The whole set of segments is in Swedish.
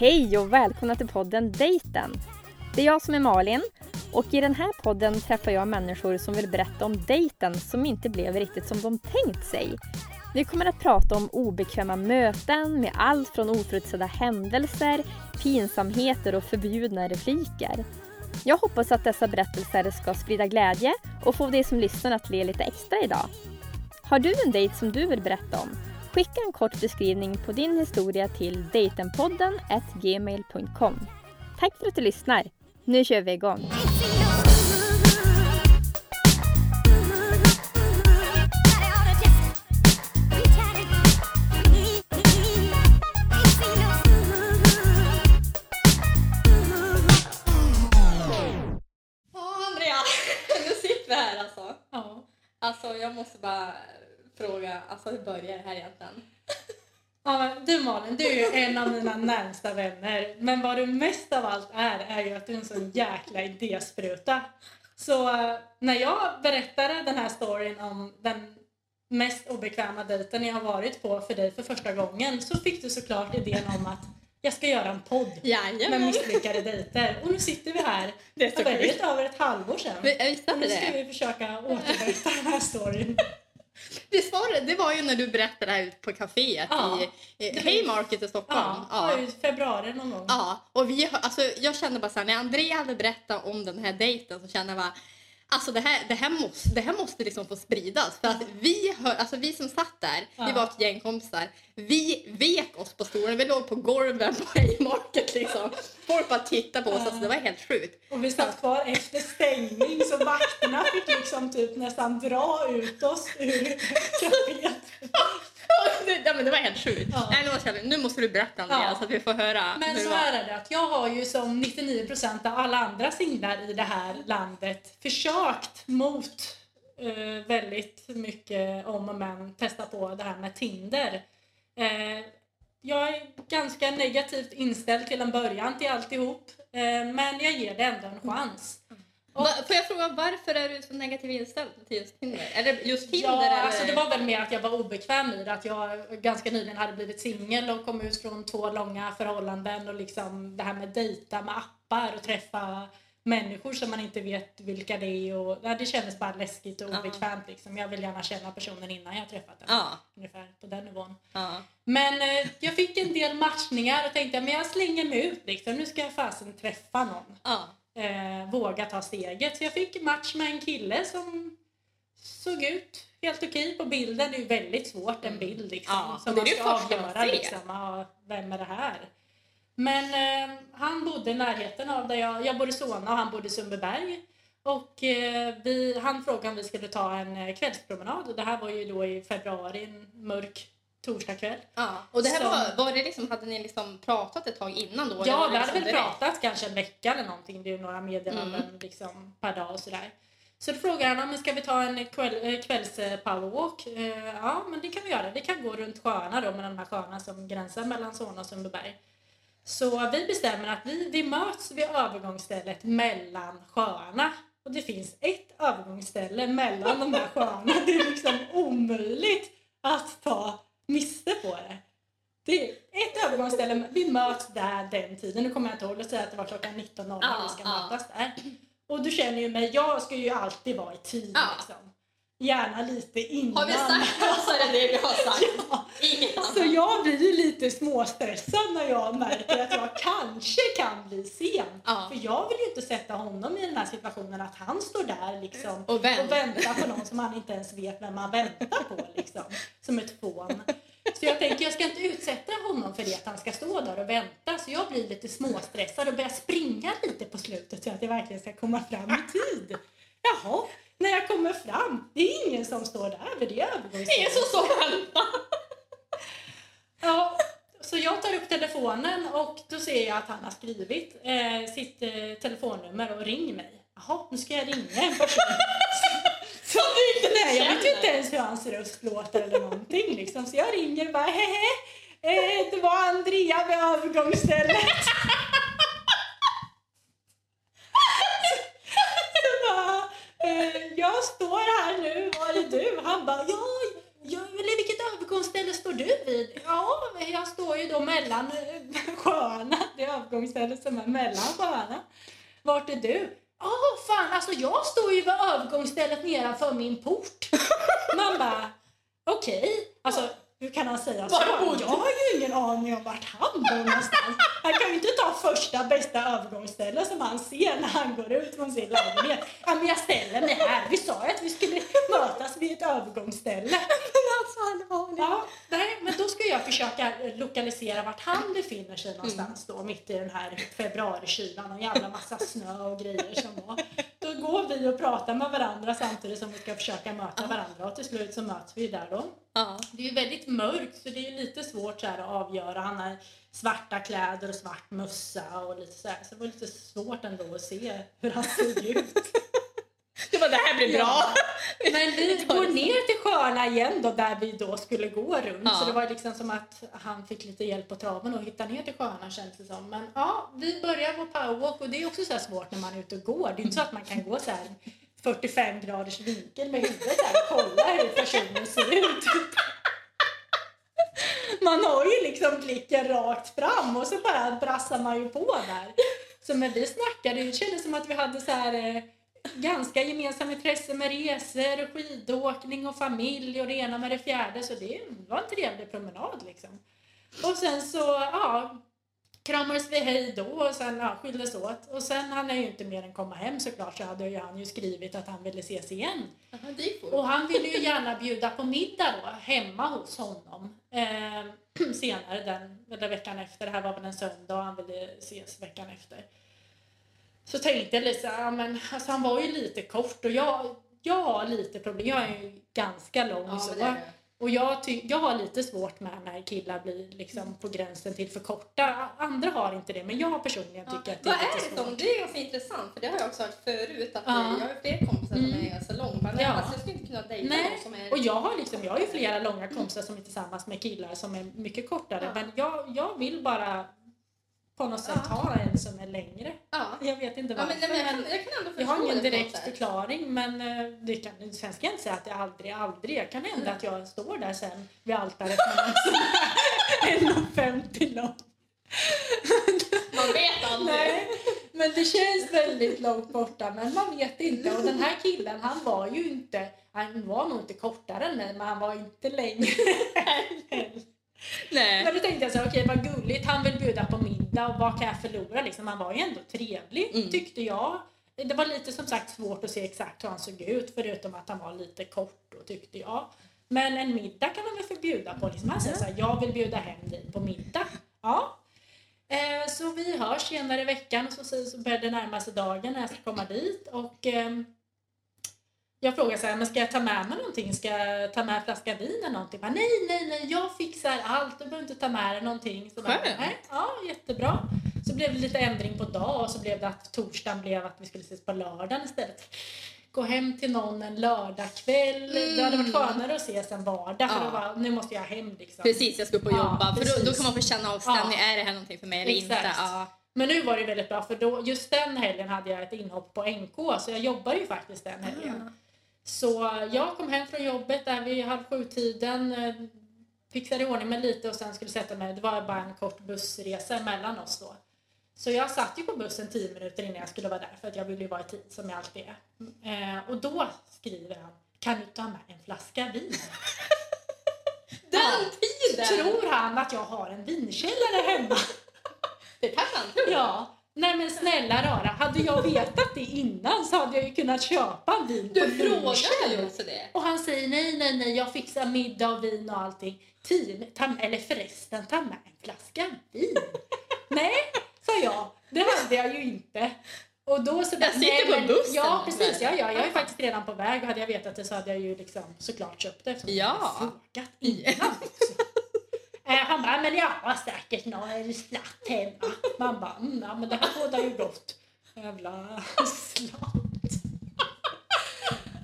Hej och välkomna till podden Dejten. Det är jag som är Malin och i den här podden träffar jag människor som vill berätta om dejten som inte blev riktigt som de tänkt sig. Vi kommer att prata om obekväma möten med allt från oförutsedda händelser, pinsamheter och förbjudna repliker. Jag hoppas att dessa berättelser ska sprida glädje och få dig som lyssnar att le lite extra idag. Har du en dejt som du vill berätta om? Skicka en kort beskrivning på din historia till dejtenpodden gmail.com. Tack för att du lyssnar. Nu kör vi igång. Alltså. Ja. Alltså jag måste bara fråga, alltså hur börjar det här egentligen? ja men du Malin, du är ju en av mina närmsta vänner. Men vad du mest av allt är, är ju att du är en sån jäkla idéspruta. Så eh, när jag berättade den här storyn om den mest obekväma dejten jag har varit på för dig för första gången så fick du såklart idén om att jag ska göra en podd med Jajamän! misslyckade dejter. Och nu sitter vi här. Det är så sjukt. över ett halvår sedan. Visste Och nu ska det. vi försöka återberätta den här storyn. Visst var det? Det var ju när du berättade det här ute på kaféet Ja. i i Haymarket i Stockholm. Ja, det var ju februari någon gång. Ja, och vi, alltså, jag kände bara såhär, när Andrea hade berättat om den här dejten så kände jag bara Alltså det här, det här måste, det här måste liksom få spridas. För att vi, hör, alltså vi som satt där, vi Ja. var ett gäng kompisar, vi vek oss på stolen. Vi låg på golven på Haymarket liksom. Folk bara tittade på oss, alltså det var helt sjukt. Och vi satt kvar efter stängning så vakterna fick liksom typ nästan dra ut oss ur kaféet. Ja, men det var helt sjukt. Ja. Nej, nu, måste jag, nu måste du berätta Andrea Ja. så att vi får höra Men så här är det att jag har ju som 99% av alla andra singlar i det här landet försökt mot eh, väldigt mycket om och men testa på det här med Tinder. Eh, jag är ganska negativt inställd till en början till alltihop. Eh, men jag ger det ändå en chans. Och- Va, får jag fråga varför är du så negativt inställd till just Tinder? Det just Tinder Ja, eller? alltså det var väl mer att jag var obekväm i det. Att jag ganska nyligen hade blivit singel och kom ut från två långa förhållanden och liksom det här med dejta med appar och träffa människor som man inte vet vilka det är. Och, ja, det kändes bara läskigt och obekvämt. Liksom. Jag vill gärna känna personen innan jag träffat den. Ja, Ungefär på den nivån. ja. Men eh, jag fick en del matchningar och tänkte men jag slänger mig ut. Liksom. Nu ska jag fasen träffa någon ja. Eh, våga ta steget. Så jag fick match med en kille som såg ut helt okej på bilden. Det är ju väldigt svårt en bild liksom. Mm. Ja, som man ska avgöra liksom. Ja, vem är det här? Men eh, han bodde i närheten av där jag, jag bodde i Solna och han bodde i Sundbyberg. Och eh, vi, han frågade om vi skulle ta en eh, kvällspromenad. Och det här var ju då i februari, en mörk torsdagkväll. ja. Och det här Som- var, var det liksom, hade ni liksom pratat ett tag innan då? Ja, vi hade väl liksom direkt? pratat kanske en vecka eller någonting. Det är ju några meddelanden Mm. liksom per dag och sådär. Så då frågar han om ska vi ta en kväll, eh, kvälls eh, powerwalk. Eh, ja, men det kan vi göra. Vi kan gå runt sjöarna då, med de här sjöarna som gränsar mellan Solna och Sundbyberg. Så vi bestämmer att vi, vi möts vid övergångsstället mellan sjöarna. Och det finns ett övergångsställe mellan de här sjöarna. Det är liksom omöjligt att ta miste på det. Det är ett övergångsställe, vi möts där den tiden. Nu kommer jag inte ihåg, låt säga att det var klockan 19.00 Ja, vi ska ja. mötas där. Och du känner ju mig, jag ska ju alltid vara i tid Ja. liksom. Gärna lite innan. Har vi sagt så är det det vi har sagt. Ja. Inget annat. Så jag blir ju lite småstressad när jag märker att jag kanske kan bli sen. Ja. För jag vill ju inte sätta honom i den här situationen att han står där liksom Och vänt. och väntar på någon som han inte ens vet vem man väntar på liksom. Som ett fån. Så jag tänker jag ska inte utsätta honom för det att han ska stå där och vänta. Så jag blir lite småstressad och börjar springa lite på slutet så att jag verkligen ska komma fram i tid. Jaha, när jag kommer fram, det är ingen som står där vid det Det är övergångsstället. så så vänta. Ja, så jag tar upp telefonen och då ser jag att han har skrivit eh, sitt eh, telefonnummer och ring mig. Jaha, nu ska jag ringa en person så, nej, jag vet ju inte ens hur hans röst låter eller någonting liksom. Så jag ringer och bara hehe, eh, det var Andrea vid övergångsstället. så bara, eh, jag står här nu, var är du? Han bara, ja, ja eller vilket övergångsställe? står du vid? Ja, jag står ju då mellan eh, sjöarna. Det är avgångsstället som är mellan sjöarna. Vart är du? Ja, fan alltså jag står ju vid övergångsstället nedanför min port. Man bara, okej. Alltså, hur kan han säga så? Jag har ju ingen aning om vart han bor någonstans. Han kan ju inte ta första bästa övergångsställe som han ser när han går ut från sin lägenhet. Ja, men jag ställer mig här. Vi sa ju att vi skulle mötas vid ett övergångsställe. Ja, nej, men då ska jag försöka lokalisera vart han befinner sig någonstans då mitt i den här februarikylan och jävla massa snö och grejer som var. Då går vi och pratar med varandra samtidigt som vi ska försöka möta varandra och till slut så möts vi där då. Ja. Det är ju väldigt mörkt så det är lite svårt så att avgöra. Han har svarta kläder och svart mössa och lite så här. Så det var lite svårt ändå att se hur han såg ut. Det var det här blir bra. Men vi går ner till sjöarna igen då där vi då skulle gå runt. Ja. Så det var liksom som att han fick lite hjälp på traven och hitta ner till sjöarna känns det som. Men ja, vi börjar vår powerwalk och det är också så svårt när man är ute och går. Det är inte så att man kan gå så här 45 graders vinkel med huvudet där och kolla hur personen ser ut. Man har ju liksom blicken rakt fram och så bara brassar man ju på där. Så när vi snackade, det kändes som att vi hade så här eh, ganska gemensamma intressen med resor, och skidåkning och familj och det ena med det fjärde. Så det var en trevlig promenad liksom. Och sen så, ja, kramades vi hej då och sen ja, skildes åt. Och sen hann jag ju inte mer än komma hem såklart så hade ju han ju skrivit att han ville ses igen. Och han ville ju gärna bjuda på middag då, hemma hos honom. Eh, senare den, eller veckan efter, det här var väl en söndag och han ville ses veckan efter. Så tänkte jag lite ja, men alltså han var ju lite kort och jag, jag har lite problem, jag är ju ganska lång Ja, så. det det. Och jag, ty- jag har lite svårt med när killar blir liksom på gränsen till för korta. Andra har inte det, men jag personligen Ja. tycker att det Vad är är lite det som? Det är ganska intressant för det har jag också hört förut att Ja. jag har fler kompisar som Mm. är ganska långa. Ja. alltså, jag skulle inte kunna dejta Nej, någon som är Och jag har, liksom, jag har ju flera långa kompisar som är tillsammans med killar som är mycket kortare. Ja. Men jag, jag vill bara på något sätt Ja. ha en som är längre. Ja. Jag vet inte Ja, varför. men, nej, men jag, kan, jag kan ändå jag har ingen direkt förklaring men eh, det kan, sen ska jag inte säga att det aldrig, aldrig. Jag kan hända att jag står där sen vid altaret med är 1,50 lång. Man vet aldrig. Nej, men det känns väldigt långt borta men man vet inte. Och den här killen han var ju inte, han var nog inte kortare än mig men han var inte längre. Nej. Men då tänkte jag så här, okej vad gulligt, han vill bjuda på middag och vad kan jag förlora liksom? Han var ju ändå trevlig Mm. tyckte jag. Det var lite som sagt svårt att se exakt hur han såg ut förutom att han var lite kort då tyckte jag. Men en middag kan han väl få bjuda på. Liksom. Han säger så här, jag vill bjuda hem dig på middag. Ja. Eh, så vi hörs senare i veckan och så, så, så börjar det närma sig dagen när jag ska komma dit. Och, ehm, jag frågar så här, men ska jag ta med mig någonting? Ska jag ta med en flaska vin eller någonting? Bara, nej, nej, nej, jag fixar allt. Du behöver inte ta med dig någonting. Så bara, nej, ja, jättebra. Så blev det lite ändring på dag och så blev det att torsdagen blev att vi skulle ses på lördagen istället. Gå hem till någon en lördagkväll. Det hade varit skönare att ses en vardag för Ja. var, nu måste jag hem liksom. Precis, jag ska upp och Ja, jobba. för då, då kan man få känna av stämning. Är det här någonting för mig eller inte? Exakt. Ja. Men nu var det väldigt bra för då, just den helgen hade jag ett inhopp på NK så jag jobbade ju faktiskt den helgen. Så jag kom hem från jobbet där vid halv sju-tiden, eh, fixade i ordning mig lite och sen skulle sätta mig. Det var bara en kort bussresa emellan oss då. Så jag satt ju på bussen tio minuter innan jag skulle vara där för att jag ville ju vara i tid som jag alltid är. Eh, och då skriver han, kan du ta med en flaska vin? Den Ja. tiden! Tror han att jag har en vinkällare hemma? Det kan man tro. Ja. Nej men snälla rara, hade jag vetat det innan så hade jag ju kunnat köpa vin Du frågade ju också det. Och han säger nej, nej, nej, jag fixar middag och vin och allting. Tio, ta, eller förresten, ta med en flaska vin. nej, sa jag. Det hade jag ju inte. Och då så Jag sitter nej, på bussen. Ja, precis. Ja, ja, jag är faktiskt redan på väg och hade jag vetat det så hade jag ju liksom såklart köpt det Ja. jag frågat innan. Eh, Han bara, men jag har säkert någon slatt hemma. Man bara, mm, ja, men det här bådar ju gott. Jävla slatt.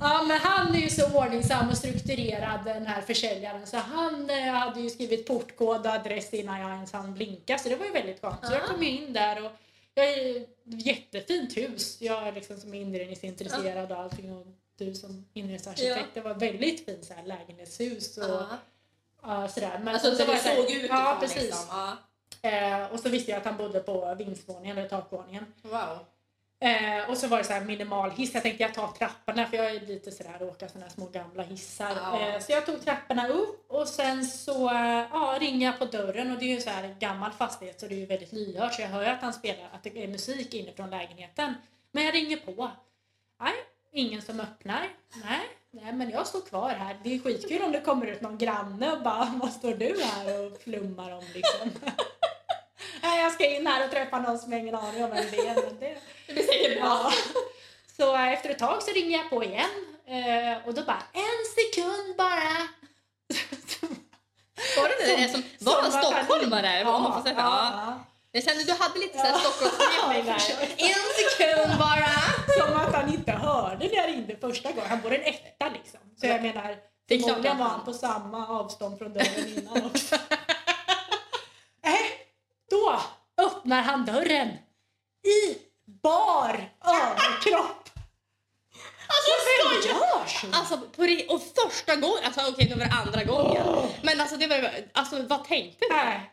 Ja, men han är ju så ordningsam och strukturerad den här försäljaren så han eh, hade ju skrivit portkod och adress innan jag ens hann blinka så det var ju väldigt skönt. Så jag kom ju in där och jag är jättefint hus. Jag är liksom som inredningsintresserad och allting och du som inredningsarkitekt. Det var väldigt fint så här lägenhetshus och Ja. Ja, sådär. Men Alltså så det såg ut Ja, ifrån, precis. Liksom. Ja. Eh, och så visste jag att han bodde på vindsvåningen eller takvåningen. Wow. Eh, och så var det så här minimal hiss. Jag tänkte jag tar trapporna för jag är lite sådär att åka sådana små gamla hissar. Ja. Eh, så jag tog trapporna upp och sen så ja, ringer jag på dörren och det är ju så här gammal fastighet så det är ju väldigt lyhört så jag hör att han spelar, att det är musik inifrån lägenheten. Men jag ringer på. Nej, ingen som öppnar. Nej, nej men jag står kvar här. Det är skitkul om det kommer ut någon granne och bara vad står du här och flummar om liksom. Nej, jag ska in här och träffa någon som jag ingen aning om vem det är. Men det, Det blir säkert bra. Ja. Så eh, efter ett tag så ringer jag på igen eh, och då bara en sekund bara. Var det det som var Som stockholmare? inte- Om man får säga. Ja, Ja. ja. Jag kände du hade lite Ja. Stockholmsfeeling Ja, där. En sekund bara. Som att han inte hörde när jag ringde första gången. Han bor en etta liksom. Så jag menar, Det är klart förmodligen var han- på samma avstånd från dörren innan också. äh, då öppnar han dörren i bar överkropp. Alltså Vem skojar? Alltså på och första gången, alltså okej det var andra gången. Men alltså det var alltså vad tänkte du? Nej,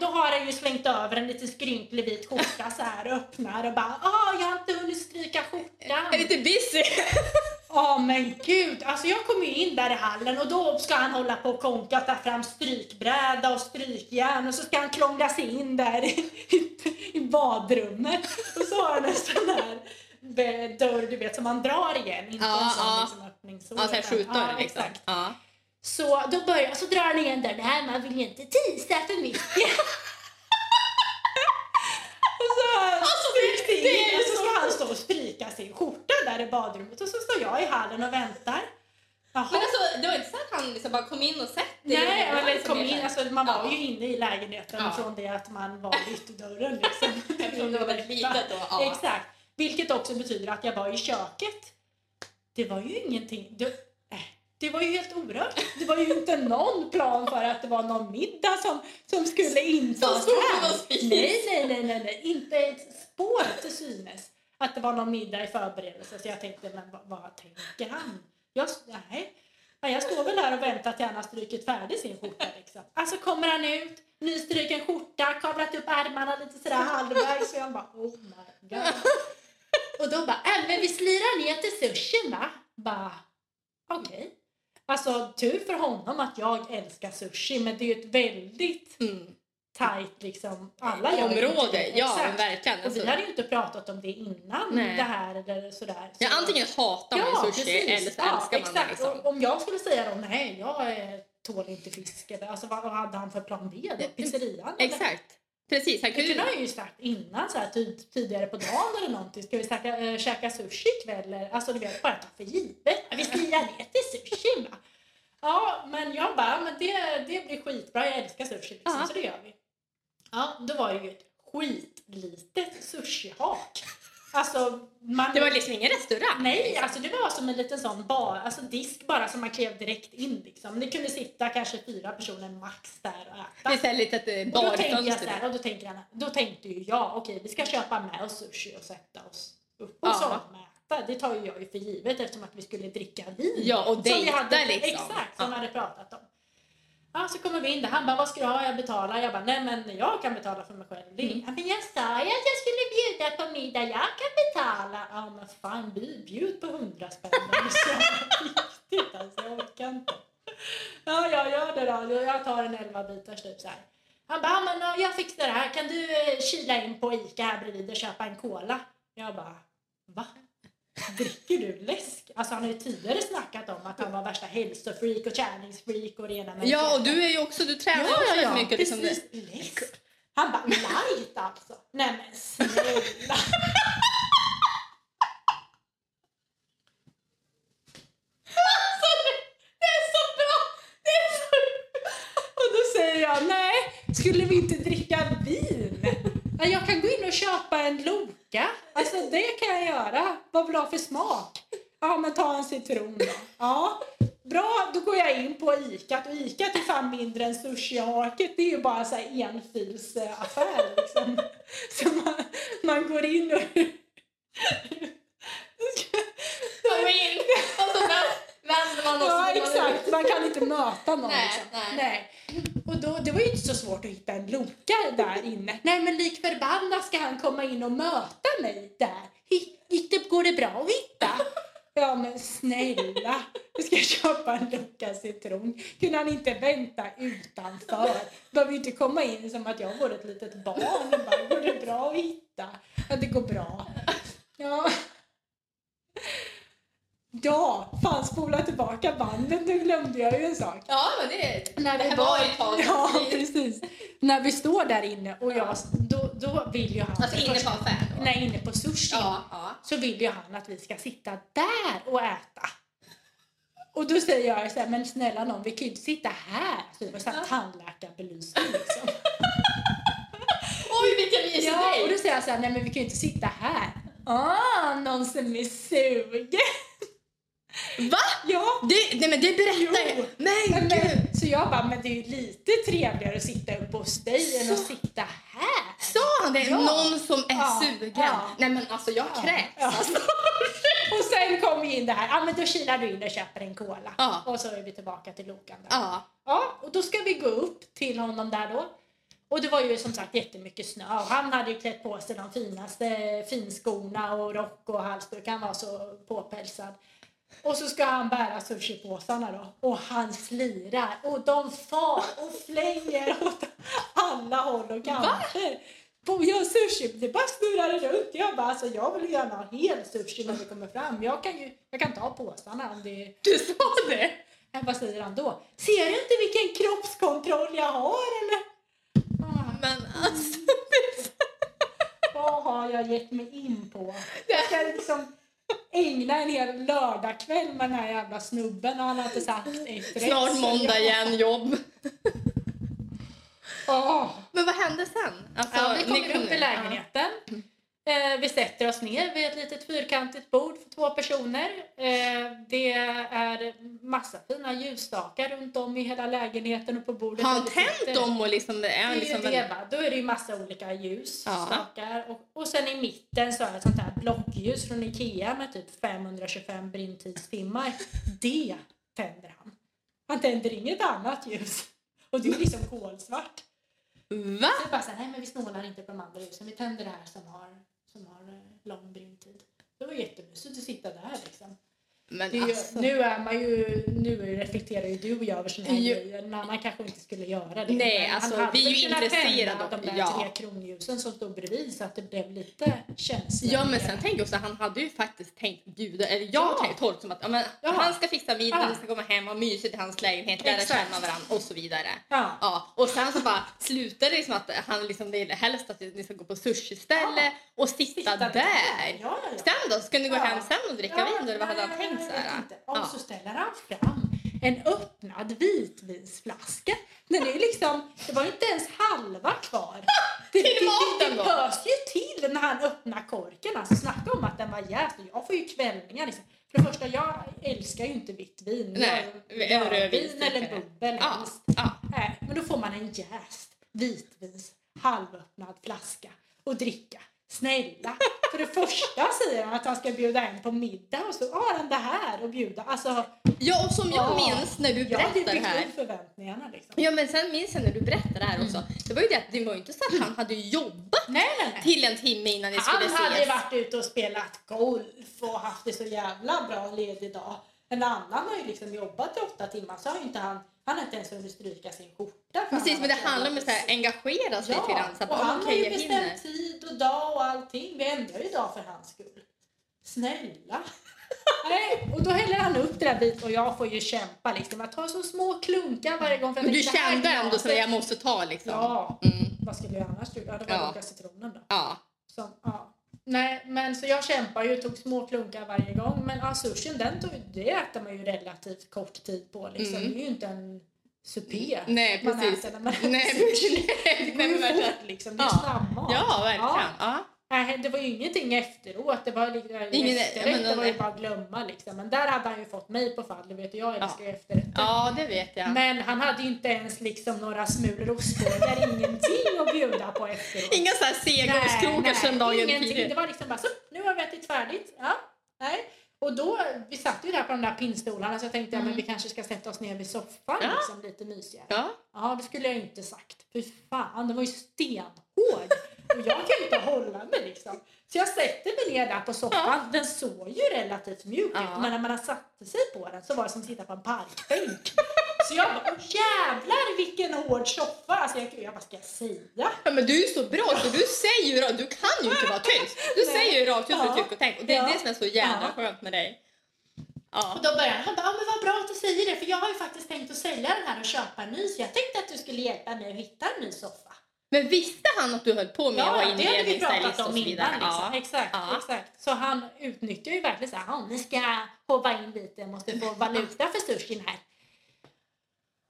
då har han ju slängt över en liten skrynklig vit skjorta så här och öppnar och bara ah jag har inte hunnit stryka skjortan. Jag är lite busy. Ja men gud, alltså jag kommer ju in där i hallen och då ska han hålla på och konka och ta fram strykbräda och strykjärn och så ska han krångla sig in där i, badrummet och så har han en sån be- dörr du vet som man drar igen, inte Ja, en sån ja. liksom öppning så. Ja såhär skjutdörr ja, liksom. exakt. Ja. Så då börjar, så drar han igen dörren, nej man vill ju inte tisa för mycket. och så Alltså, stryks det och så så- ska han stå och stryka sin skjorta där i badrummet och så står jag i hallen och väntar. Jaha. Men alltså det var inte så att han liksom bara kom in och sett dig? Nej, och eller liksom kom in, så alltså, man var Ja. ju inne i lägenheten Ja. från det att man var vid ytterdörren. Liksom. Eftersom det var väldigt litet då. Ja. Exakt. Vilket också betyder att jag var i köket. Det var ju ingenting. Det, det var ju helt orört. Det var ju inte någon plan för att det var någon middag som, som skulle intas här. Nej, nej, nej, nej, nej. Inte ett spår till synes att det var någon middag i förberedelse. Så jag tänkte, men vad, vad tänker han? Jag, nej. Ja, jag står väl här och väntar till han har strykit färdigt sin skjorta. Liksom. Alltså kommer han ut, nystryken skjorta, kavlat upp ärmarna lite sådär halvvägs. Så jag bara, oh my god. Och då bara, äh, men vi slirar ner till sushin va? Bara, okej. Alltså tur för honom att jag älskar sushi, men det är ju ett väldigt Mm. tajt liksom, alla gör Område, det. ja Exakt. men verkligen. Och Alltså, vi hade ju inte pratat om det innan Nej. det här eller sådär. ja, Så- antingen hatar man sushi eller så älskar man det. exakt. Liksom. Om jag skulle säga då, nej jag tål inte fisk. Eller, alltså vad, vad hade han för plan B då? Pizzerian? eller? Exakt. Precis, han kunde ju sagt innan, så här, tid, tidigare på dagen eller någonting. Ska vi käka, äh, käka sushi ikväll? Eller, Alltså du vet, bara ta för givet. Vi sushi va? Ja, men jag bara, men det, det blir skitbra. Jag älskar sushi liksom, så det gör vi. Ja, då var det ju ett skitlitet sushihak. Alltså, man... Det var liksom ingen restaurang. Nej, alltså det var som en liten sån bar, alltså disk bara som man klev direkt in liksom. Det kunde sitta kanske fyra personer max där och äta. Det är så här litet eh, Och då tänkte jag så här, och då tänkte, jag, då tänkte ju jag, okej vi ska köpa med oss sushi och sätta oss upp Ja. hos honom äta. Det tar ju jag ju för givet eftersom att vi skulle dricka vin. Ja, och Som vi dejta hade- liksom. Exakt, som Ja. vi hade pratat om. Ja, så kommer vi in där. Han bara, vad ska du ha? Jag betalar. Jag bara, nej men jag kan betala för mig själv. Mm. Ja, men jag sa ju att jag skulle bjuda på middag. Jag kan betala. Ja, men fan, bjud, på hundra spänn. Det är så viktigt alltså. Jag orkar inte. Ja, jag gör det då. Jag tar en 11 bitars typ så här. Han bara, men ja, jag fixar det här. Kan du eh, kila in på Ica här bredvid och köpa en cola? Jag bara, va? Dricker du läsk? Alltså han har ju tidigare snackat om att han var värsta hälsofreak och träningsfreak och det ena med det Ja, och du är ju också, du tränar ju också väldigt mycket. Liksom, precis. Läsk. Han bara, light alltså. Nej men snälla. Det är så bra! Det är så... Och då säger jag, nej, skulle vi inte dricka vin? Ja, Jag kan gå in och köpa en Loka. Alltså det kan jag göra. Vad vill du ha för smak? Ja, men ta en citron då. Ja, bra. Då går jag in på Ica. Och Ica är fan mindre än sushihaket. Det är ju bara så här enfilsaffär liksom. Så man, man går in och... Måste Ja, exakt. Man kan inte möta någon. Nej, liksom. nej. Och då, det var ju inte så svårt att hitta en lucka där inne. Nej, men lik förbannat ska han komma in och möta mig där. Gick det, går det bra att hitta? Ja, men snälla. Nu ska jag köpa en lucka citron. Kunde han inte vänta utanför? Behöver ju inte komma in som att jag vore ett litet barn. Och bara, går det bra att hitta? Ja, det går bra. Ja. Ja, fan spola tillbaka bandet. Nu glömde jag ju en sak. Ja, men det, När det vi här var, var ett tag. Ja, precis. När vi står där inne och jag, då, då vill ju han... Alltså inne på affären? Nej, inne på sushi. Ja, ja. Så vill ju han att vi ska sitta där och äta. Och då säger jag så här, men snälla nån, vi kan ju inte sitta här. Så det var så här tandläkarbelysning liksom. Oj, vilken mysig Ja, och då säger jag så här, nej men vi kan ju inte sitta här. Ah, någon som är sugen. Va? Ja. Det, nej men det berättar jag. Nej, Men, gud! så jag bara, men det är ju lite trevligare att sitta uppe hos dig än att Så. sitta här. Sa han det? Ja. Någon som är Ja, sugen? ja. Nej men alltså jag kräks. Ja. Alltså. Och sen kom vi in det här, ja men då kilar du in och köper en cola. Ja. Och så är vi tillbaka till Lokan där. Ja. Ja, och då ska vi gå upp till honom där då. Och det var ju som sagt jättemycket snö och han hade ju klätt på sig de finaste finskorna och rock och halsduk. Han var så påpälsad. Och så ska han bära sushipåsarna då. Och han slirar och de far och flänger åt alla håll och kanter. På jag sushi, det bara snurrade runt. Jag bara, alltså jag vill gärna ha hel sushi när vi kommer fram. Jag kan ju, jag kan ta påsarna om det Du sa det? men vad säger han då? Ser du inte vilken kroppskontroll jag har eller? Ah, Men alltså. vad har jag gett mig in på? Jag ska liksom ägna en hel lördagkväll med den här jävla snubben och han har inte sagt ett rätt. Snart måndag igen, jobb. Ah. Men vad hände sen? Alltså, Ja, vi kom upp i lägenheten. Eh, vi sätter oss ner vid ett litet fyrkantigt bord för två personer. Eh, det är massa fina ljusstakar runt om i hela lägenheten och på bordet. Har han tänt dem och liksom... Är Det han är liksom ju det va. Då är det ju massa olika ljus, Ja. stakar. Och, och sen i mitten så är det ett sånt här blockljus från Ikea med typ 525 brinntidstimmar. Det tänder han. Han tänder inget annat ljus. Och det är liksom kolsvart. Va? Så bara så här, nej men vi snålar inte på de andra ljusen. Vi tänder det här som har, som har eh, lång brinntid. Det var jättemysigt att sitta där liksom. Men ju, alltså. Nu är man ju, nu reflekterar ju du och jag över såna här Jo. grejer. En annan kanske inte skulle göra det. Nej, alltså, han hade vi är ju intresserade av- de där ja. tre kronljusen som stod bredvid så att det blev lite känsligt. Ja men sen tänker jag också han hade ju faktiskt tänkt bjuda, eller jag Ja. kan ju tolka som att ja, men, Ja. han ska fixa middag, Ja. vi ska komma hem och mysigt i hans lägenhet, lära känna varandra och så vidare. Ja. Ja, och sen så bara slutar det liksom att han liksom vill helst att ni ska gå på sushiställe Ja. och sitta, Sitta där. Ja, ja, ja. Sen då? Ska ni gå hem sen och dricka vin eller vad hade han tänkt så här? inte. Och Ja. så ställer han fram en öppnad vitvinsflaska. Den är liksom, det var inte ens halva kvar. Det, det, det, det pös ju till när han öppnar korken. Alltså snacka om att den var jäst. Jag får ju kvällningar liksom. För det första, jag älskar ju inte vitt vin. Nej, Jag- en rödvin eller bubbel Ja, helst. ja. Nej, men då får man en jäst vitvins, halvöppnad flaska och dricka. Snälla! Första säger han att han ska bjuda en på middag och så har han det här att bjuda. Alltså, ja, och som jag Ja. minns när du berättar det här. förväntningarna liksom. Ja men sen minns jag när du berättade det här också. Det var ju det att det var ju inte så att han hade jobbat Nej, nej, nej. till en timme innan ni skulle Han hade ses. varit ute och spelat golf och haft det så jävla bra ledig dag. En annan har ju liksom jobbat i åtta timmar så har ju inte han, han har inte ens hunnit stryka sin skjorta. Precis, men det handlar om att engagera sig lite grann. Så och att, han okej, har ju jag bestämt tid och dag och allting. Vi ändrar ju dag för hans skull. Snälla. Nej, och då häller han upp det där bit och jag får ju kämpa liksom. Att ta så små klunkar varje gång. För jag Men du kände ändå så glaset- jag måste ta liksom. Ja, Mm. vad skulle jag annars göra? Ja, det var Ja. Citronen då. Ja. Som, ja. Nej, men så jag kämpar ju, tog små klunkar varje gång. Men ja, sushin, den tog, det äter man ju relativt kort tid på. Liksom. Mm. Det är ju inte en supé Nej, man precis. äter när man Nej, äter sushi. nej, Det går ju fort liksom, det är Ja. snabbmat. Ja, verkligen. Ja. Nej, det var ju ingenting efteråt. Det var liksom, Ingen- efterrätt, men det var ju bara att glömma liksom. Men där hade han ju fått mig på fall, det vet jag älskar ju efterrätter. ja, det vet jag. Men han hade ju inte ens liksom några smulor ostbågar, ingenting att bjuda på efteråt. Inga så här sega ostkrokar sedan dagen ingenting. Det var liksom bara så, nu har vi ätit färdigt. Ja, nej. Och då, vi satt ju där på de där pinnstolarna så jag tänkte Mm. ja, men vi kanske ska sätta oss ner vid soffan Ja. liksom, lite mysigare. Ja. Ja, det skulle jag inte sagt. Fy fan, den var ju stenhård. Och jag kan ju inte hålla mig liksom. Så jag sätter mig ner där på soffan. Den såg ju relativt mjuk Ja. ut, men när man satte sig på den så var det som att sitta på en parkbänk. Så jag bara, "Åh, jävlar vilken hård soffa! Alltså jag, jag vad ska jag säga? Ja, men du är ju så bra så du säger ju du kan ju inte vara tyst. Du Nej. säger ju rakt ut vad du tycker och tänker och det är Ja. det som är så jävla Ja. skönt med dig. Ja. Och då började han, han bara, ja men vad bra att du säger det för jag har ju faktiskt tänkt att sälja den här och köpa en ny så jag tänkte att du skulle hjälpa mig att hitta en ny soffa. Men visste han att du höll på med att vara vi inredningsstylist och så vidare? innan. Liksom. Ja. Exakt, Ja. exakt. Så han utnyttjar ju verkligen så här, "Ja, nu ska hoppa in lite, måste få valuta för sushin här.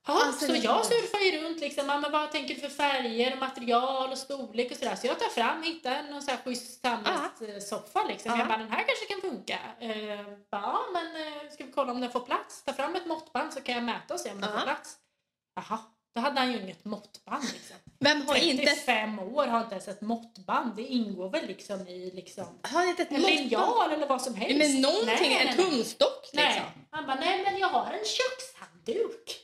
Ja, Alltså, så jag surfar ju runt liksom, men vad tänker du för färger, material och storlek och sådär. Så jag tar fram, hittar någon så här schysst sammetssoffa liksom. Ja. Jag bara, den här kanske kan funka. Eh, bara, ja, men eh, ska vi kolla om den får plats? Ta fram ett måttband så kan jag mäta och se om den får plats. Jaha, då hade han ju inget måttband liksom. Vem har inte, 35 år har inte ens ett måttband. Det ingår väl liksom i liksom har inte ett en linjal eller vad som helst. Men någonting, Nej, en tumstock liksom. Nej. Han bara, nej men jag har en kökshandduk.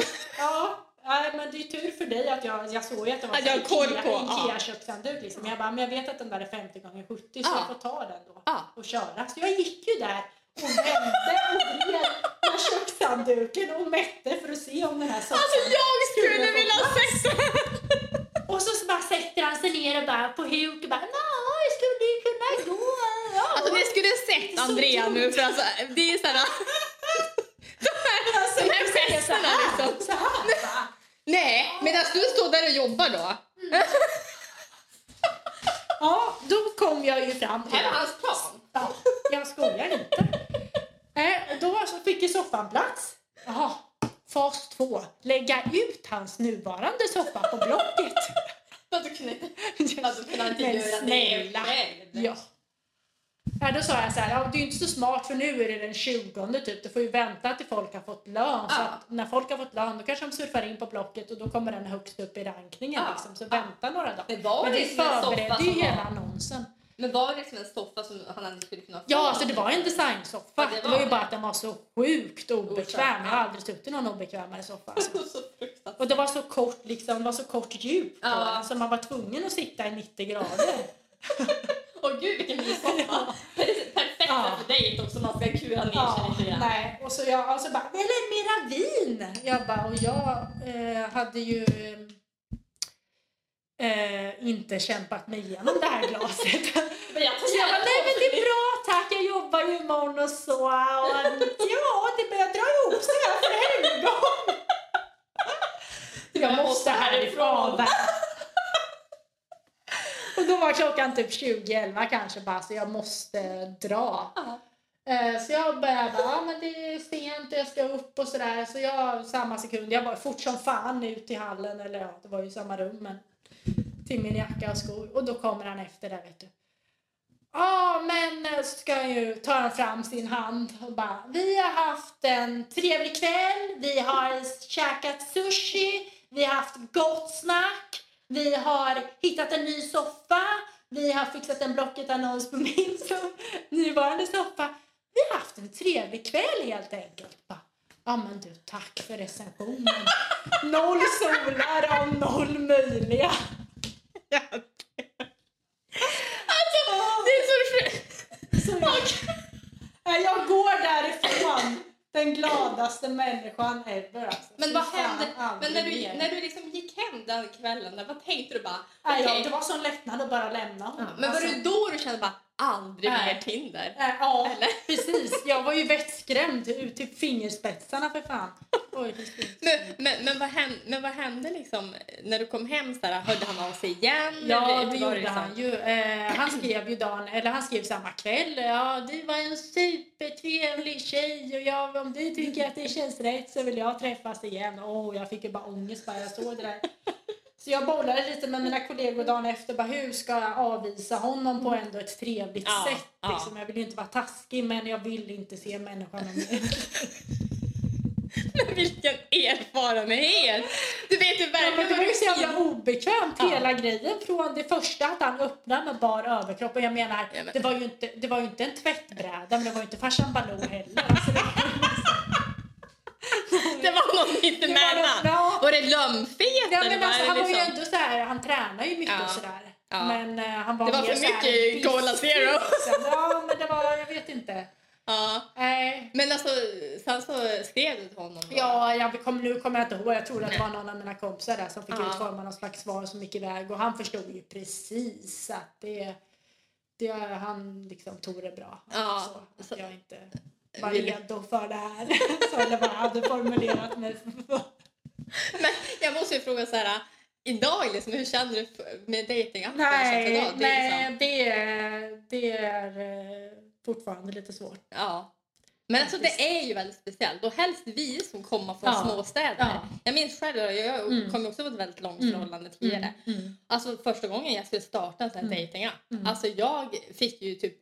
ja, nej, men det är tur för dig att jag, jag såg ju att det var Att jag en koll Ikea, på, ja. Kökshandduk liksom. Jag bara, men jag vet att den där är 50 gånger 70 så Ja. jag får ta den då Ja. och köra. Så jag gick ju där och vände och vred med kökshandduken och mätte för att se om den här soffan Alltså jag skulle Skulle vilja sätta Och så, bara sätter han sig ner och bara på huk och bara det skulle ju kunna gå. Ja. Alltså ni skulle sett Andrea nu för alltså det är såhär... Alltså, de här jag säger gesterna så här, liksom. Så här? Nej, medan du står där och jobbar då. Ja, då kom jag ju fram till Här är att hans plan. ja, jag skojar inte. Eh, då fick ju soffan plats. Jaha, fas två. Lägga ut hans nuvarande soffa på Blocket. Att du kunde att du kunde inte Men göra snälla. det själv. Ja. Ja, då sa jag så här, ja, det är ju inte så smart för nu är det den 20 typ. Du får ju vänta till folk har fått lön. Så Ja. när folk har fått lön då kanske de surfar in på Blocket och då kommer den högst upp i rankningen. Ja. Liksom. Så vänta några dagar. Men var Men det förberedde ju hela var... annonsen. Men var det liksom en soffa som han hade skulle kunna få? Ja, alltså det var en designsoffa. Ja, det, det var var ju det. bara att den var så sjukt obekväm. Jag har aldrig suttit i någon obekvämare soffa. Alltså. Och det var så kort, liksom, det var så kort djup på Ja. den, så man var tvungen att sitta i 90 grader. Gud vilken myssoffa. Perfekt Ja. för dig också man ska kura ner sig Ja, lite grann. nej. Och så jag alltså bara, eller mera vin! Jag bara, och jag eh, hade ju eh, inte kämpat mig igenom det här glaset. Men jag Så jag bara, nej men det är bra tack, jag jobbar ju imorgon och så. Och, ja, det börjar dra ihop sig här för helgon. Jag måste härifrån. Och då var klockan typ 20.11 kanske bara, så jag måste dra. Ja. Eh, Så jag började bara, ja men det är sent och jag ska upp och sådär. Så jag, samma sekund, jag var fort som fan ut i hallen, eller ja, det var ju samma rum men till min jacka och skor. Och då kommer han efter där vet du. Ja men eh, så ska han ju, tar han fram sin hand och bara, vi har haft en trevlig kväll, vi har käkat sushi, vi har haft gott snack, vi har hittat en ny soffa, vi har fixat en Blocket-annons på min nuvarande soffa. Vi har haft en trevlig kväll helt enkelt. Bara, Ja men du, tack för recensionen. Noll solar av noll möjliga. Det är så Så jag går därifrån den gladaste människan ever. Alltså. Men vad hände? Men när du, mer. när du liksom gick hem den kvällen, vad tänkte du bara? Okej. ja, det var sån lättnad att bara lämna honom. Ja, men var Alltså, det då du kände bara aldrig Nej. mer Tinder? eh, Ja, Eller? precis. Jag var ju vettskrämd ut till fingerspetsarna för fan. Oj, Men, men, men, vad hände, men vad hände liksom när du kom hem? Så där, hörde han av sig igen? Ja, det gjorde liksom- han ju. Eh, han skrev ju dagen, eller han skrev samma kväll. Ja, du var en supertrevlig tjej och jag, om du tycker att det känns rätt så vill jag träffas igen. Åh, jag fick ju bara ångest bara jag såg det där. Så jag bollade lite med mina kollegor dagen efter. Bara, hur ska jag avvisa honom på ändå ett trevligt Ja, sätt? ja. Liksom. Jag vill ju inte vara taskig men jag vill inte se människan mer. Vilken erfarenhet! Du vet ju Ja, men verkligen det var ju så jävla obekvämt Ja. hela grejen från det första att han öppnade med bar överkropp och jag menar Ja, men- det, var ju inte, det var ju inte en tvättbräda men det var ju inte farsan Baloo heller. Alltså, det var någon var mittemellan. något- ja. Var det lömfet Ja, men alltså, han var ju ändå så här, han tränar ju mycket Ja. och sådär. Ja. Men eh, han var Det var för mycket Cola Zero. liksom. Ja, men det var, jag vet inte. Ja. Nej. Men alltså, sen så skrev du till honom då? Ja, jag kom, nu kommer jag inte ihåg. Jag tror att det var någon av mina kompisar där som fick Ja. utforma någon slags svar som gick iväg och han förstod ju precis att det, det han liksom tog det bra. Ja, Så, att så- jag inte var redo för det här. vad jag hade formulerat mig. Men jag måste ju fråga så här. Idag liksom, hur känner du med dejtingappen? Nej, idag? Det är nej liksom, det, är, det är eh, fortfarande lite svårt. ja. Men alltså det är ju väldigt speciellt och helst vi som kommer från Ja. småstäder. Ja. Jag minns själv, jag Mm. kom också från ett väldigt långt Mm. förhållande tidigare. Mm. Alltså första gången jag skulle starta en sån här Mm. dejtingapp. Mm. Alltså jag fick ju typ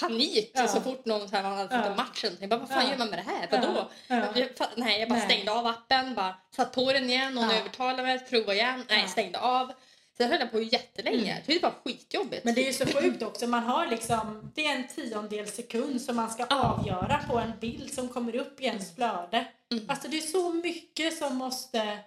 panik Ja. så fort någon så här, hade fått Ja. en match. Jag bara, vad fan Ja. gör man med det här? Vadå? Ja. Jag, nej, jag bara Nej. stängde av appen, bara satt på den igen, någon Ja. övertalade mig, prova igen, nej stängde av. Sen höll jag på jättelänge. Mm. Det var skitjobbigt. Men det är ju så sjukt också. Man har liksom, det är en tiondel sekund som man ska Ja. avgöra på en bild som kommer upp i ens flöde. Mm. Alltså det är så mycket som måste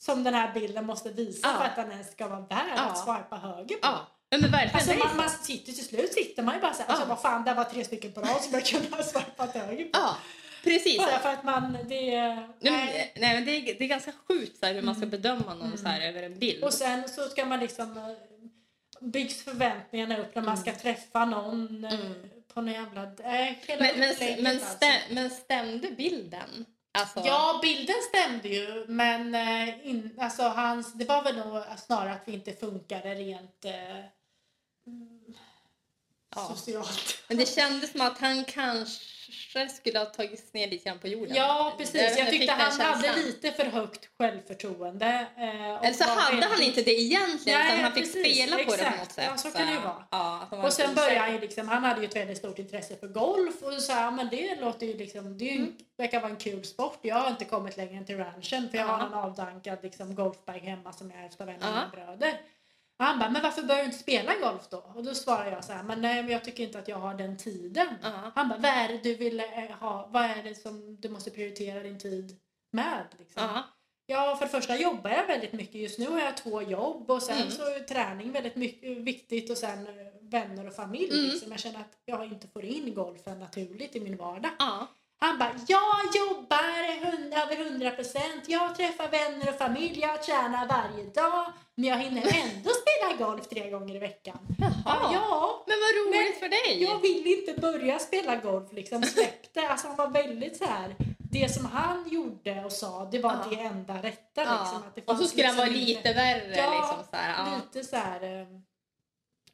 som den här bilden måste visa Ja. för att den ens ska vara värd Ja. att swipa höger på. Ja, men verkligen. Alltså man, så. man sitter till slut sitter man ju bara såhär, alltså Ja. vad fan det var tre stycken på rad som jag kunde ha swipat höger på. Ja, precis. Bara för att man, det är... Nej, nej. nej, men det, är, det är ganska sjukt så här, hur man ska Mm. bedöma någon Mm. så här, över en bild. Och sen så ska man liksom eh, byggs förväntningarna upp när man ska träffa någon eh, Mm. på någon jävla... Äh, men, men, men, alltså. stäm, men stämde bilden? Alltså, Ja, bilden stämde ju, men in, alltså hans, det var väl nog snarare att vi inte funkade rent eh, mm, Ja. socialt. Men det kändes som att han kanske skulle ha tagits ner lite grann på jorden. Ja, precis. Jag fick tyckte han hade lite för högt självförtroende. eh, Eller så hade han inte det egentligen Nej, utan han fick precis, spela på det på exakt. något sätt. Ja, så kan det ju vara. Ja, Och sen började han ju liksom, han hade ju ett väldigt stort intresse för golf och så här, men det låter ju liksom, det Mm. verkar vara en kul sport. Jag har inte kommit längre än till ranchen för jag har Ja. en avdankad liksom, golfbag hemma som jag ärvt av en av mina bröder. Och han bara, men varför börjar du inte spela golf då? Och då svarar jag så här, men nej men jag tycker inte att jag har den tiden. Ja. Han bara, vad är det du vill eh, ha? Vad är det som du måste prioritera din tid med? Liksom? Ja. Ja, för det första jobbar jag väldigt mycket. Just nu har jag två jobb och sen Mm. så är träning väldigt mycket, viktigt och sen eh, vänner och familj. Mm. Liksom. Jag känner att jag inte får in golfen naturligt i min vardag. Ja. Han bara, jag jobbar hund- över 100 procent. Jag träffar vänner och familj. Jag tränar varje dag. Men jag hinner ändå spela golf tre gånger i veckan. Jaha. Ja, ja, Men vad roligt Men för dig! jag vill inte börja spela golf liksom. Släpp det. Alltså han var väldigt så här. Det som han gjorde och sa, det var Ja. det enda rätta. ja. Liksom, det och så skulle han vara liksom inte- lite värre. Ja, liksom, så här. Ja. Lite så här. eh,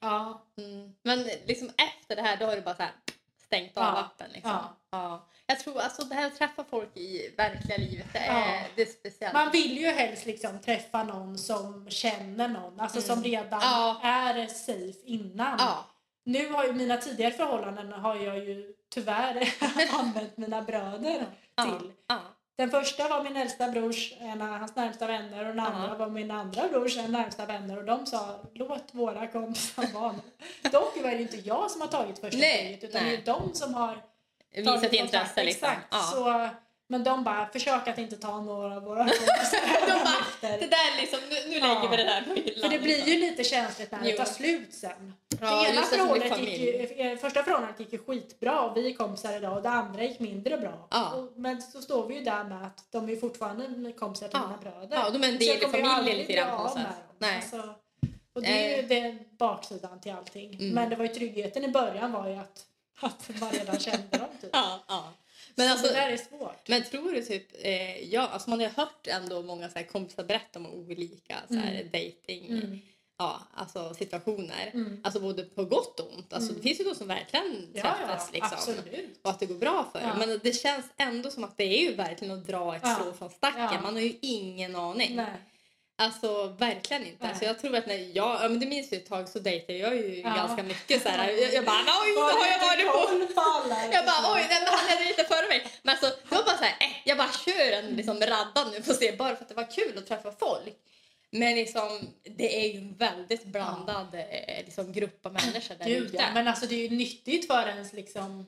Ja. Mm. Men liksom efter det här då har du bara så här, stängt av Ja. appen. Liksom. Ja. Ja. Jag tror alltså det här att träffa folk i verkliga livet, det är, Ja. det är speciellt. Man vill ju helst liksom träffa någon som känner någon. Alltså som Mm. redan Ja. är safe innan. ja. Nu har ju mina tidigare förhållanden har jag ju tyvärr använt mina bröder till. Ja. Den första var min äldsta brors, en av hans närmsta vänner och den andra Ja. var min andra brors en närmsta vänner och de sa låt våra kompisar vara Dock var det inte jag som har tagit första steget utan nej. det är de som har Visat intresse liksom. Exakt. Ja. Så, men de bara, försök att inte ta några av våra kompisar De bara. Det där liksom, nu, nu Ja. lägger vi det där på hyllan. För det blir liksom. ju lite känsligt när det tar slut sen. Ja, ena förhållandet gick ju, eh, första förhållandet gick ju skitbra vi är kompisar idag och det andra gick mindre bra. Ja. Och, men så står vi ju där med att de är fortfarande kompisar till Ja. mina bröder. Ja, de är en del i familjen lite grann på sätt. Nej. Alltså, och det är ju Eh. den baksidan till allting. Mm. Men det var ju tryggheten i början var ju att, att man redan kände dem. Typ. Ja, ja. Men så alltså, det där är svårt. men tror du typ, eh, ja, alltså man har hört ändå många så här kompisar berätta om olika så här, Mm. dating Mm. Ja, alltså situationer. Mm. Alltså både på gott och ont. Alltså, Mm. Det finns ju de som verkligen Ja, träffas ja, liksom. absolut. och att det går bra för Ja. Men det känns ändå som att det är ju verkligen att dra ett Ja. strå från stacken. Ja. Man har ju ingen aning. Nej. Alltså verkligen inte. Nej. Alltså, jag tror att när jag, ja men du minns ju ett tag så dejtade jag ju Ja. ganska mycket så här. Jag, jag bara oj nu har jag varit på jag bara oj, han hade lite före mig. Men alltså, var bara så här, eh, jag bara kör en liksom, radda nu får se bara för att det var kul att träffa folk. Men liksom, det är ju en väldigt blandad eh, liksom, grupp av människor där Gud, ja. Men alltså det är ju nyttigt för ens liksom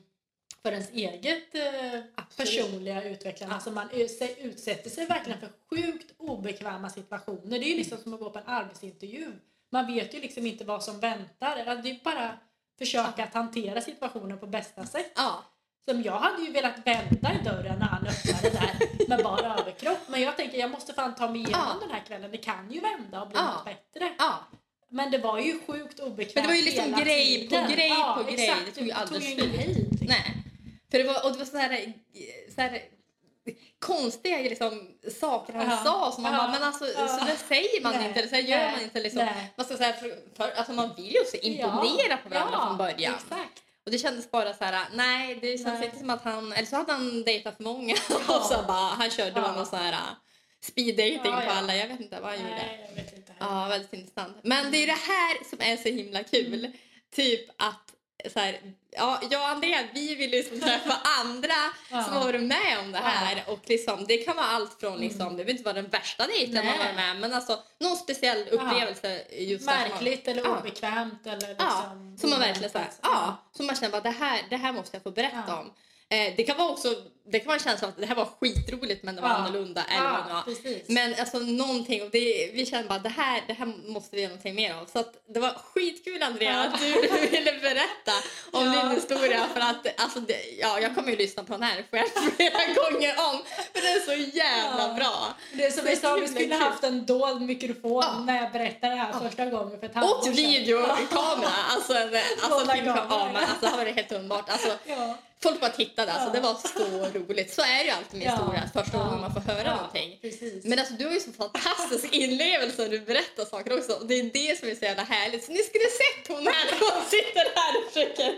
för ens eget eh, personliga utvecklande. Alltså man utsätter sig verkligen för sjukt obekväma situationer. Det är ju liksom som att gå på en arbetsintervju. Man vet ju liksom inte vad som väntar. Ja, Det är bara försöka att hantera situationen på bästa sätt. Ja, Som jag hade ju velat vända i dörren när han öppnade där med bara överkropp. Men jag tänker jag måste fan ta mig igenom Ja. den här kvällen. Det kan ju vända och bli Ja. något bättre. ja. Men det var ju sjukt obekvämt Men det var ju liksom grej på tiden. grej ja, på grej. Exakt. Det tog ju aldrig slut. liksom. Nej. För det var, och det var så här, så här konstiga liksom, saker han Ja. sa som man Ja. bara, men alltså Ja. så där säger man Nej. inte, eller så här gör Nej. man inte. Liksom. Nej. Man, ska säga, för, för, alltså, man vill ju också imponera på varandra ja, från början. Exakt. Och det kändes bara så här, nej det känns Nej. inte som att han, eller så hade han dejtat för många Ja. och så bara, han körde Ja. bara någon så här speed dating Ja, på ja. alla, jag vet inte vad han gjorde. Nej, jag vet inte. heller. Ja, väldigt intressant. Men det är det här som är så himla kul. Typ att så här, ja, jag och Andrea vi vill liksom träffa andra Ja. som har varit med om det här. Och liksom, det kan vara allt från, liksom, det behöver inte vara den värsta dejten man har varit med men alltså någon speciell upplevelse just som man- Märkligt eller Ja. obekvämt eller Ja, liksom... som man verkligen så här, ja, som man känner bara det här, det här måste jag få berätta Ja. om. Eh, det kan vara också, det kan vara en känsla av att det här var skitroligt men det var Ja. annorlunda eller vad det Ja, var. precis. Men alltså någonting, och det, vi kände bara det här, det här måste vi göra någonting mer av. Så att det var skitkul Andrea Ja. att du ville berätta om Ja. din historia för att alltså, det, ja, jag kommer ju lyssna på den här själv flera gånger om för det är så jävla bra. Det är som vi sa, vi skulle kul. haft en dold mikrofon när jag berättade det här första gången för ett Och halvår sedan. videokamera, alltså, en, alltså, ja, men alltså det var helt underbart. Alltså. Folk bara tittade, alltså, det var så roligt. Så är det ju alltid med ja. historia, första gången man får höra ja. någonting. Precis. Men alltså, du har ju så fantastisk inlevelse när du berättar saker också. Det är det som är så jävla härligt. Så ni skulle sett hon här när hon sitter här och försöker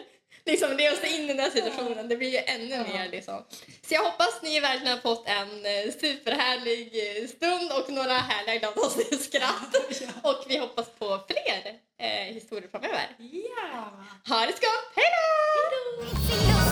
liksom leva sig in i den här situationen. Det blir ju ännu ja. mer liksom. Så jag hoppas ni verkligen har fått en eh, superhärlig eh, stund och några härliga glada skratt. Ja. Och vi hoppas på fler eh, historier framöver. Ja! Ha det så gott! Hej då!